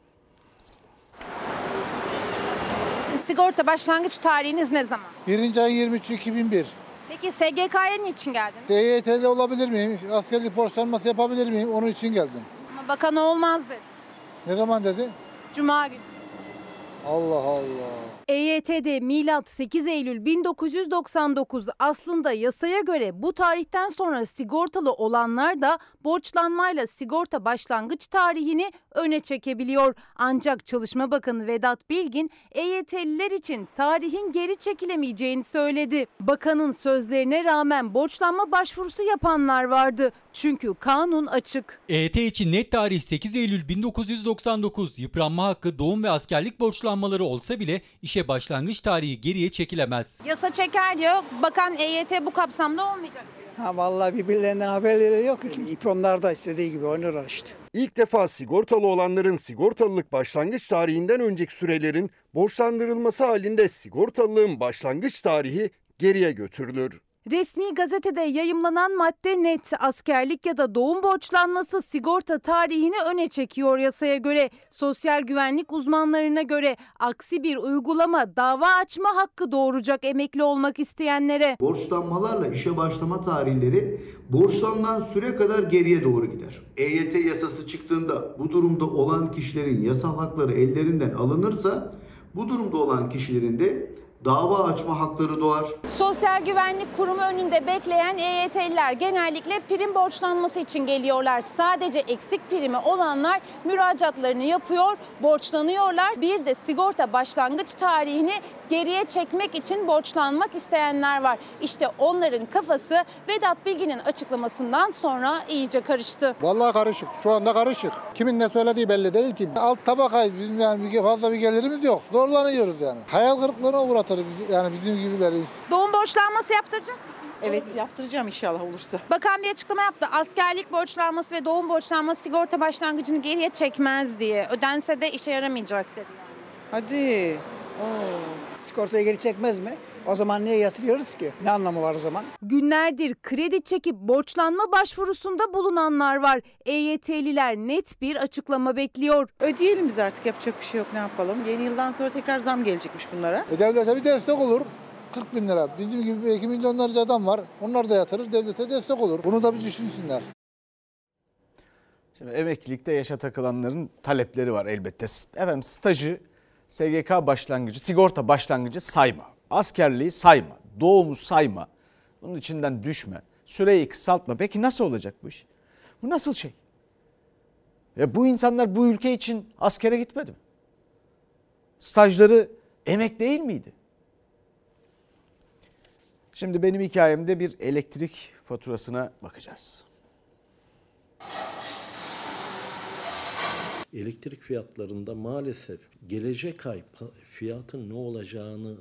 Speaker 56: Sigorta başlangıç tarihiniz ne zaman?
Speaker 57: 1. ay 23 2001.
Speaker 56: Peki SGK'ya niçin geldiniz?
Speaker 57: TYT'de olabilir miyim? Askerlik borçlanması yapabilir miyim? Onun için geldim.
Speaker 56: Ama bakan olmaz dedi.
Speaker 57: Ne zaman dedi?
Speaker 56: Cuma günü.
Speaker 57: Allah Allah.
Speaker 58: EYT'de milat 8 Eylül 1999 aslında yasaya göre bu tarihten sonra sigortalı olanlar da borçlanmayla sigorta başlangıç tarihini öne çekebiliyor. Ancak Çalışma Bakanı Vedat Bilgin EYT'liler için tarihin geri çekilemeyeceğini söyledi. Bakanın sözlerine rağmen borçlanma başvurusu yapanlar vardı. Çünkü kanun açık. EYT için net tarih 8 Eylül 1999 yıpranma hakkı doğum ve askerlik borçlanmaları olsa bile işe başlangıç tarihi geriye çekilemez.
Speaker 56: Yasa çeker diyor. Bakan EYT bu kapsamda olmayacak diyor.
Speaker 59: Ha vallahi birbirlerinden haberleri yok. İpronlar da istediği gibi oynuyorlar işte.
Speaker 60: İlk defa sigortalı olanların sigortalılık başlangıç tarihinden önceki sürelerin borçlandırılması halinde sigortalılığın başlangıç tarihi geriye götürülür.
Speaker 61: Resmi gazetede yayımlanan madde net askerlik ya da doğum borçlanması sigorta tarihini öne çekiyor yasaya göre. Sosyal güvenlik uzmanlarına göre aksi bir uygulama dava açma hakkı doğuracak emekli olmak isteyenlere.
Speaker 62: Borçlanmalarla işe başlama tarihleri borçlanılan süre kadar geriye doğru gider. EYT yasası çıktığında bu durumda olan kişilerin yasal hakları ellerinden alınırsa bu durumda olan kişilerin de dava açma hakları doğar.
Speaker 58: Sosyal Güvenlik Kurumu önünde bekleyen EYT'liler genellikle prim borçlanması için geliyorlar. Sadece eksik primi olanlar müracaatlarını yapıyor, borçlanıyorlar. Bir de sigorta başlangıç tarihini geriye çekmek için borçlanmak isteyenler var. İşte onların kafası Vedat Bilgin'in açıklamasından sonra iyice karıştı.
Speaker 63: Vallahi karışık. Şu anda karışık. Kimin ne söylediği belli değil ki. Alt tabakayız. Bizim yani fazla bir gelirimiz yok. Zorlanıyoruz yani. Hayal kırıklığına uğratır bizi- yani bizim gibileri.
Speaker 58: Doğum borçlanması yaptıracak mısın?
Speaker 44: Evet yaptıracağım inşallah olursa.
Speaker 58: Bakan bir açıklama yaptı. Askerlik borçlanması ve doğum borçlanması sigorta başlangıcını geriye çekmez diye. Ödense de işe yaramayacak dedi.
Speaker 59: Hadi. Sigortayı geri çekmez mi? O zaman niye yatırıyoruz ki? Ne anlamı var o zaman?
Speaker 61: Günlerdir kredi çekip borçlanma başvurusunda bulunanlar var. EYT'liler net bir açıklama bekliyor.
Speaker 44: Ödeyelim biz artık yapacak bir şey yok ne yapalım. Yeni yıldan sonra tekrar zam gelecekmiş bunlara.
Speaker 63: E devlete bir destek olur. 40 bin lira. Bizim gibi belki milyonlarca adam var. Onlar da yatırır. Devlete destek olur. Bunu da bir düşünsünler.
Speaker 1: Şimdi emeklilikte yaşa takılanların talepleri var elbette. Efendim stajı, SGK başlangıcı, sigorta başlangıcı sayma. Askerliği sayma. Doğumu sayma. Bunun içinden düşme. Süreyi kısaltma. Peki nasıl olacak bu iş? Bu nasıl şey? Ya bu insanlar bu ülke için askere gitmedi mi? Stajları emek değil miydi? Şimdi benim hikayemde bir elektrik faturasına bakacağız.
Speaker 51: Elektrik fiyatlarında maalesef gelecek ay fiyatın ne olacağını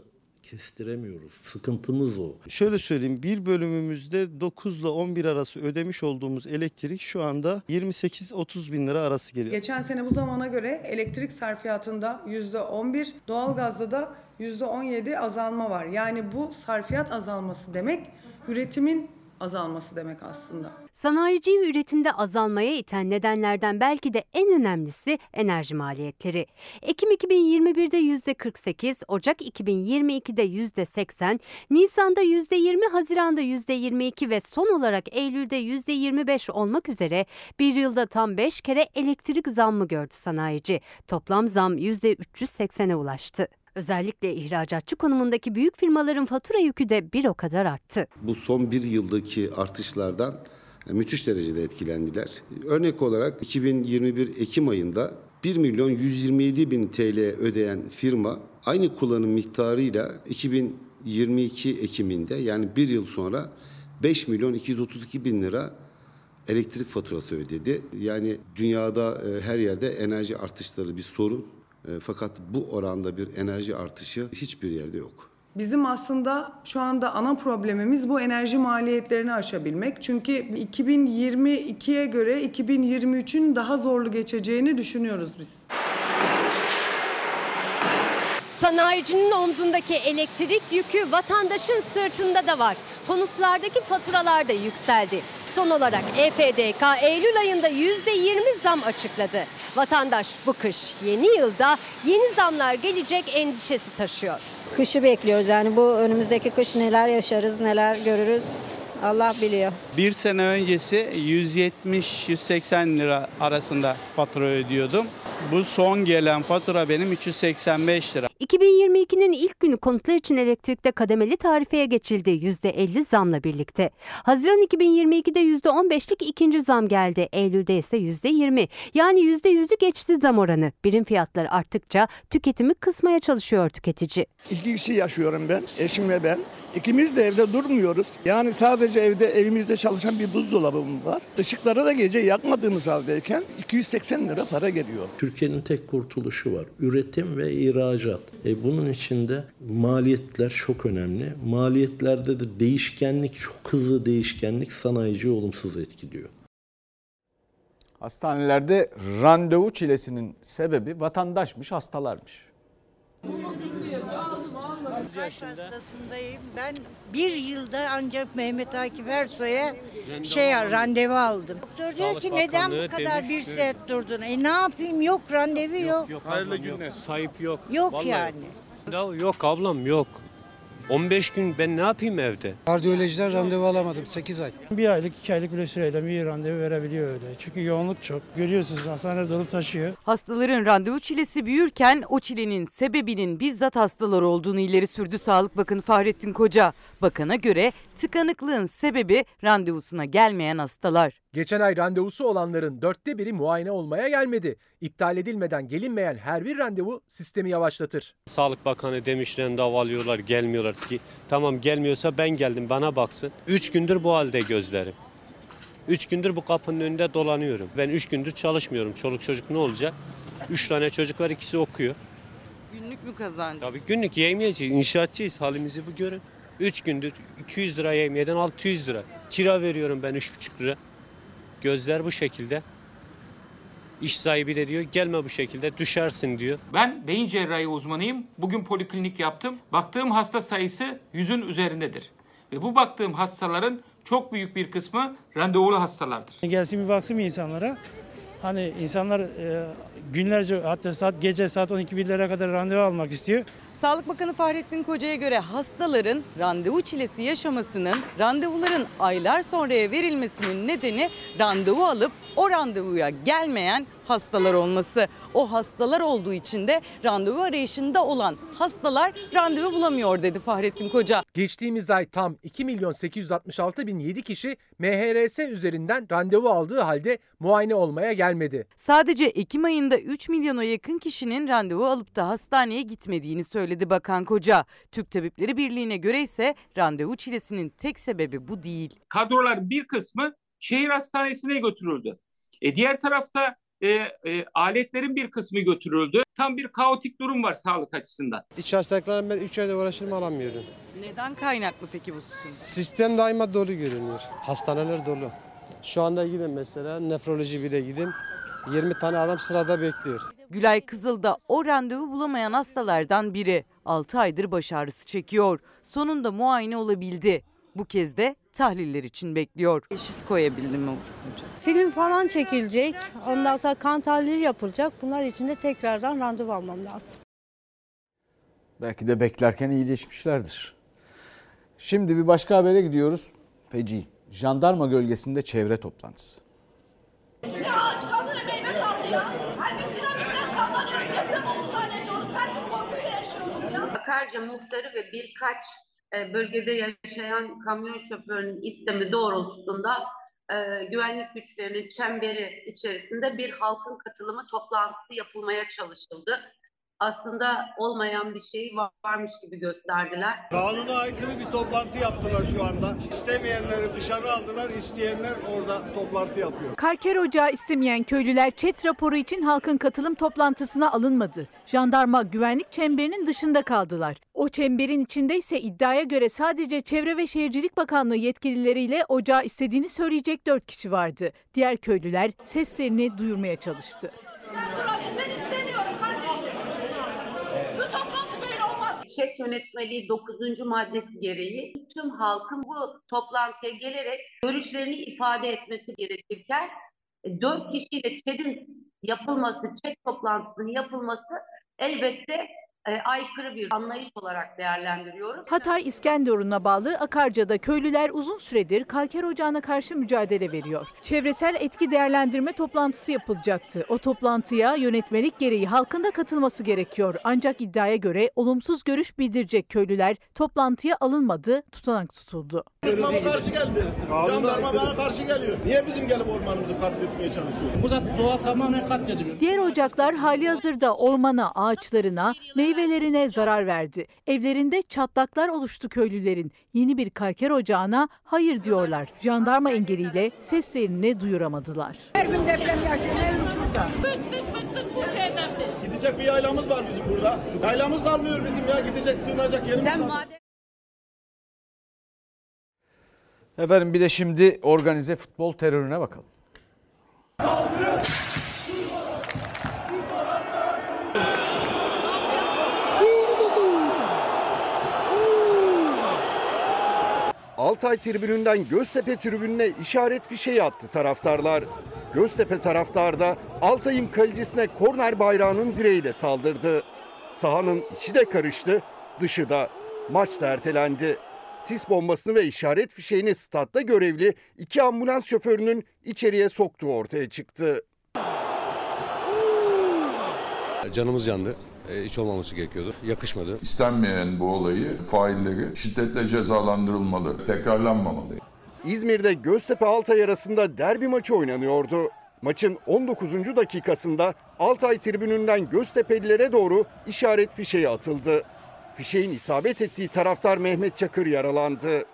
Speaker 51: kestiremiyoruz. Sıkıntımız o.
Speaker 64: Şöyle söyleyeyim bir bölümümüzde 9 ile 11 arası ödemiş olduğumuz elektrik şu anda 28-30 bin lira arası geliyor.
Speaker 65: Geçen sene bu zamana göre elektrik sarfiyatında %11, doğalgazda da %17 azalma var. Yani bu sarfiyat azalması demek üretimin azalması demek aslında.
Speaker 66: Sanayiciyi üretimde azalmaya iten nedenlerden belki de en önemlisi enerji maliyetleri. Ekim 2021'de %48, Ocak 2022'de %80, Nisan'da %20, Haziran'da %22 ve son olarak Eylül'de %25 olmak üzere bir yılda tam 5 kere elektrik zammı gördü sanayici. Toplam zam %380'e ulaştı. Özellikle ihracatçı konumundaki büyük firmaların fatura yükü de bir o kadar arttı.
Speaker 55: Bu son bir yıldaki artışlardan müthiş derecede etkilendiler. Örnek olarak 2021 Ekim ayında 1 milyon 127 bin TL ödeyen firma aynı kullanım miktarıyla 2022 Ekim'inde yani bir yıl sonra 5 milyon 232 bin lira elektrik faturası ödedi. Yani dünyada e, her yerde enerji artışları bir sorun. E, Fakat bu oranda bir enerji artışı hiçbir yerde yok.
Speaker 65: Bizim aslında şu anda ana problemimiz bu enerji maliyetlerini aşabilmek. Çünkü 2022'ye göre 2023'ün daha zorlu geçeceğini düşünüyoruz biz.
Speaker 66: Sanayicinin omzundaki elektrik yükü vatandaşın sırtında da var. Konutlardaki faturalar da yükseldi. Son olarak EPDK Eylül ayında %20 zam açıkladı. Vatandaş bu kış yeni yılda yeni zamlar gelecek endişesi taşıyor.
Speaker 67: Kışı bekliyoruz yani bu önümüzdeki kış neler yaşarız neler görürüz Allah biliyor.
Speaker 68: Bir sene öncesi 170-180 lira arasında fatura ödüyordum. Bu son gelen fatura benim 385 lira.
Speaker 66: 2022'nin ilk günü konutlar için elektrikte kademeli tarifeye geçildi %50 zamla birlikte. Haziran 2022'de %15'lik ikinci zam geldi. Eylül'de ise %20 yani %100'ü geçti zam oranı. Birim fiyatları arttıkça tüketimi kısmaya çalışıyor tüketici.
Speaker 69: İki kişi yaşıyorum ben, eşim ve ben. İkimiz de evde durmuyoruz. Yani sadece evde evimizde çalışan bir buzdolabımız var. Işıkları da gece yakmadığımız haldeyken 280 lira para geliyor.
Speaker 51: Türkiye'nin tek kurtuluşu var. Üretim ve ihracat. E bunun içinde maliyetler çok önemli. Maliyetlerde de değişkenlik, çok hızlı değişkenlik sanayiciyi olumsuz etkiliyor.
Speaker 1: Hastanelerde randevu çilesinin sebebi vatandaşmış, hastalarmış.
Speaker 70: Hastasındayım. Ben bir yılda ancak Mehmet Akif Ersoy'a şey randevu aldım. Doktor diyor
Speaker 71: Sağlık
Speaker 70: ki neden bu
Speaker 71: Bakanlığı
Speaker 70: kadar
Speaker 71: demiş
Speaker 70: bir
Speaker 71: ki-
Speaker 70: saat durdun? E ne yapayım yok randevu yok.
Speaker 71: Hayırlı günler. Sahip yok.
Speaker 70: Yok
Speaker 71: Vallahi
Speaker 70: yani.
Speaker 71: Ya yok ablam yok. 15 gün ben ne yapayım evde?
Speaker 72: Kardiyolojiden randevu alamadım 8 ay.
Speaker 14: Bir aylık, iki aylık bile süreyle bir randevu verebiliyor öyle. Çünkü yoğunluk çok. Görüyorsunuz hastaneler dolup taşıyor.
Speaker 73: Hastaların randevu çilesi büyürken o çilenin sebebinin bizzat hastalar olduğunu ileri sürdü Sağlık Bakanı Fahrettin Koca. Bakana göre tıkanıklığın sebebi randevusuna gelmeyen hastalar.
Speaker 14: Geçen ay randevusu olanların dörtte biri muayene olmaya gelmedi. İptal edilmeden gelinmeyen her bir randevu sistemi yavaşlatır.
Speaker 71: Sağlık Bakanı demiş randevu alıyorlar gelmiyorlar. Ki, tamam gelmiyorsa ben geldim bana baksın. 3 gündür bu halde gözlerim. 3 gündür bu kapının önünde dolanıyorum. Ben 3 gündür çalışmıyorum. Çoluk çocuk ne olacak? 3 tane çocuk var ikisi okuyor.
Speaker 73: Günlük mü kazancı?
Speaker 71: Tabii günlük yemeyeceğiz. İnşaatçıyız halimizi bu görün. 3 gündür 200 lira yemiyeden 600 lira. Kira veriyorum ben 3,5 lira. Gözler bu şekilde. İş sahibi de diyor gelme bu şekilde düşersin diyor.
Speaker 73: Ben beyin cerrahi uzmanıyım. Bugün poliklinik yaptım. Baktığım hasta sayısı yüzün üzerindedir. Ve bu baktığım hastaların çok büyük bir kısmı randevulu hastalardır.
Speaker 14: Gelsin bir baksın insanlara. Hani insanlar e, günlerce hatta saat gece saat 12 birlere kadar randevu almak istiyor.
Speaker 73: Sağlık Bakanı Fahrettin Koca'ya göre hastaların randevu çilesi yaşamasının randevuların aylar sonraya verilmesinin nedeni randevu alıp o randevuya gelmeyen hastalar olması. O hastalar olduğu için de randevu arayışında olan hastalar randevu bulamıyor dedi Fahrettin Koca.
Speaker 14: Geçtiğimiz ay tam 2 milyon 866 bin 7 kişi MHRS üzerinden randevu aldığı halde muayene olmaya gelmedi.
Speaker 73: Sadece Ekim ayında 3 milyona yakın kişinin randevu alıp da hastaneye gitmediğini söyledi Bakan Koca. Türk Tabipleri Birliği'ne göre ise randevu çilesinin tek sebebi bu değil. Kadrolar bir kısmı şehir hastanesine götürüldü. E diğer tarafta e, e, aletlerin bir kısmı götürüldü. Tam bir kaotik durum var sağlık açısından.
Speaker 66: İç hastalıklarla ben 3 ayda uğraşırım alamıyorum.
Speaker 73: Neden kaynaklı peki bu sıkıntı?
Speaker 66: Sistem daima dolu görünüyor. Hastaneler dolu. Şu anda gidin mesela nefroloji bile gidin. 20 tane adam sırada bekliyor.
Speaker 73: Gülay Kızıl da o randevu bulamayan hastalardan biri. 6 aydır baş ağrısı çekiyor. Sonunda muayene olabildi. Bu kez de tahliller için bekliyor. Teşhis koyabildi mi hocam?
Speaker 43: Film falan çekilecek. Ondan sonra kan tahlili yapılacak. Bunlar için de tekrardan randevu almam lazım.
Speaker 1: Belki de beklerken iyileşmişlerdir. Şimdi bir başka habere gidiyoruz. Feci. Jandarma gölgesinde çevre toplantısı.
Speaker 74: Ya aç kaldı ne meyve kaldı ya. Her gün dinamitten sallanıyoruz, deprem oldu zannediyoruz. Her gün korkuyla yaşıyoruz ya.
Speaker 75: Akarca muhtarı ve birkaç e, bölgede yaşayan kamyon şoförünün istemi doğrultusunda e, güvenlik güçlerinin çemberi içerisinde bir halkın katılımı toplantısı yapılmaya çalışıldı. Aslında olmayan bir şey varmış gibi gösterdiler.
Speaker 51: Kanuna aykırı bir toplantı yaptılar şu anda. İstemeyenleri dışarı aldılar, isteyenler orada toplantı yapıyor.
Speaker 61: Kalker ocağı istemeyen köylüler çet raporu için halkın katılım toplantısına alınmadı. Jandarma güvenlik çemberinin dışında kaldılar. O çemberin içinde ise iddiaya göre sadece Çevre ve Şehircilik Bakanlığı yetkilileriyle ocağı istediğini söyleyecek dört kişi vardı. Diğer köylüler seslerini duyurmaya çalıştı.
Speaker 74: Ben istemiyorum kardeşim. Bu toplantı böyle
Speaker 75: Çet yönetmeliği 9. maddesi gereği tüm halkın bu toplantıya gelerek görüşlerini ifade etmesi gerekirken e, dört kişiyle ÇED'in yapılması, ÇED toplantısının yapılması elbette e, aykırı bir anlayış olarak değerlendiriyoruz.
Speaker 61: Hatay İskenderun'a bağlı Akarca'da köylüler uzun süredir kalker ocağına karşı mücadele veriyor. Çevresel etki değerlendirme toplantısı yapılacaktı. O toplantıya yönetmelik gereği halkın da katılması gerekiyor. Ancak iddiaya göre olumsuz görüş bildirecek köylüler toplantıya alınmadı, tutanak tutuldu.
Speaker 51: Bana karşı geldi. Jandarma bana karşı geliyor. Niye bizim gelip ormanımızı katletmeye çalışıyor?
Speaker 14: Burada doğa tamamen katlediliyor.
Speaker 61: Diğer ocaklar hali hazırda ormana, ağaçlarına, meyvelerine zarar verdi. Evlerinde çatlaklar oluştu köylülerin. Yeni bir kalker ocağına hayır diyorlar. Jandarma engeliyle seslerini duyuramadılar.
Speaker 74: Her gün deprem yaşıyor, her gün şurada.
Speaker 51: Gidecek bir yaylamız var bizim burada. Yaylamız kalmıyor bizim ya. Gidecek, sığınacak yerimiz
Speaker 75: Sen madem
Speaker 1: Efendim bir de şimdi organize futbol terörüne bakalım.
Speaker 60: Altay tribününden Göztepe tribününe işaret fişeği attı taraftarlar. Göztepe taraftarı da Altay'ın kalecisine korner bayrağının direğiyle saldırdı. Sahanın içi de karıştı, dışı da. Maç da ertelendi. Sis bombasını ve işaret fişeğini statta görevli iki ambulans şoförünün içeriye soktuğu ortaya çıktı.
Speaker 76: Canımız yandı. E, hiç olmaması gerekiyordu. Yakışmadı.
Speaker 77: İstenmeyen bu olayı failleri şiddetle cezalandırılmalı, tekrarlanmamalı.
Speaker 60: İzmir'de Göztepe Altay arasında derbi maçı oynanıyordu. Maçın 19. dakikasında Altay tribününden Göztepe'lilere doğru işaret fişeği atıldı. Fişeğin isabet ettiği taraftar Mehmet Çakır yaralandı.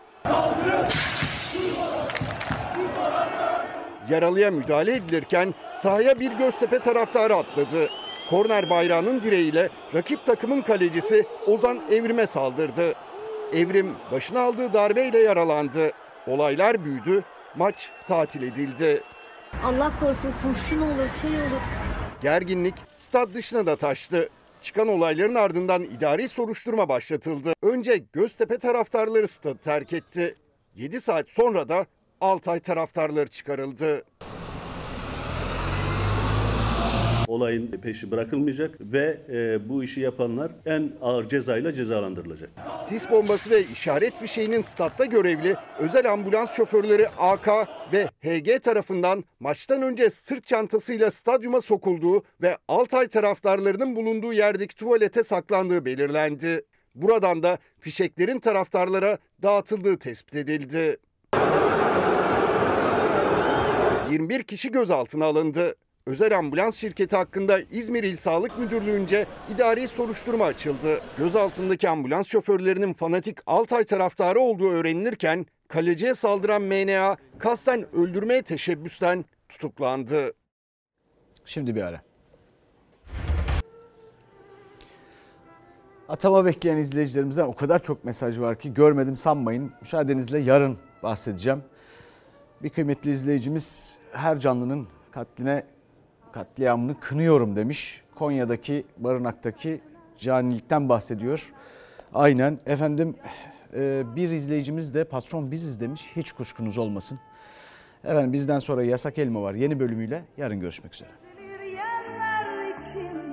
Speaker 60: Yaralıya müdahale edilirken sahaya bir Göztepe taraftarı atladı. Korner bayrağının direğiyle rakip takımın kalecisi Ozan Evrim'e saldırdı. Evrim başına aldığı darbeyle yaralandı. Olaylar büyüdü, maç tatil edildi.
Speaker 78: Allah korusun kurşun olur, şey olur.
Speaker 60: Gerginlik stad dışına da taştı. Çıkan olayların ardından idari soruşturma başlatıldı. Önce Göztepe taraftarları stadı terk etti. 7 saat sonra da Altay taraftarları çıkarıldı.
Speaker 79: Olayın peşi bırakılmayacak ve e, bu işi yapanlar en ağır cezayla cezalandırılacak.
Speaker 60: Sis bombası ve işaret fişeğinin statta görevli özel ambulans şoförleri AK ve HG tarafından maçtan önce sırt çantasıyla stadyuma sokulduğu ve Altay taraftarlarının bulunduğu yerdeki tuvalete saklandığı belirlendi. Buradan da fişeklerin taraftarlara dağıtıldığı tespit edildi. 21 kişi gözaltına alındı. Özel ambulans şirketi hakkında İzmir İl Sağlık Müdürlüğü'nce idari soruşturma açıldı. Gözaltındaki ambulans şoförlerinin fanatik Altay taraftarı olduğu öğrenilirken kaleciye saldıran MNA kasten öldürmeye teşebbüsten tutuklandı.
Speaker 1: Şimdi bir ara. Atama bekleyen izleyicilerimizden o kadar çok mesaj var ki görmedim sanmayın. Müsaadenizle yarın bahsedeceğim. Bir kıymetli izleyicimiz her canlının katline katliamını kınıyorum demiş. Konya'daki barınaktaki canilikten bahsediyor. Aynen efendim e, bir izleyicimiz de patron biziz demiş. Hiç kuşkunuz olmasın. Efendim bizden sonra Yasak Elma var yeni bölümüyle yarın görüşmek üzere.
Speaker 80: yerler için.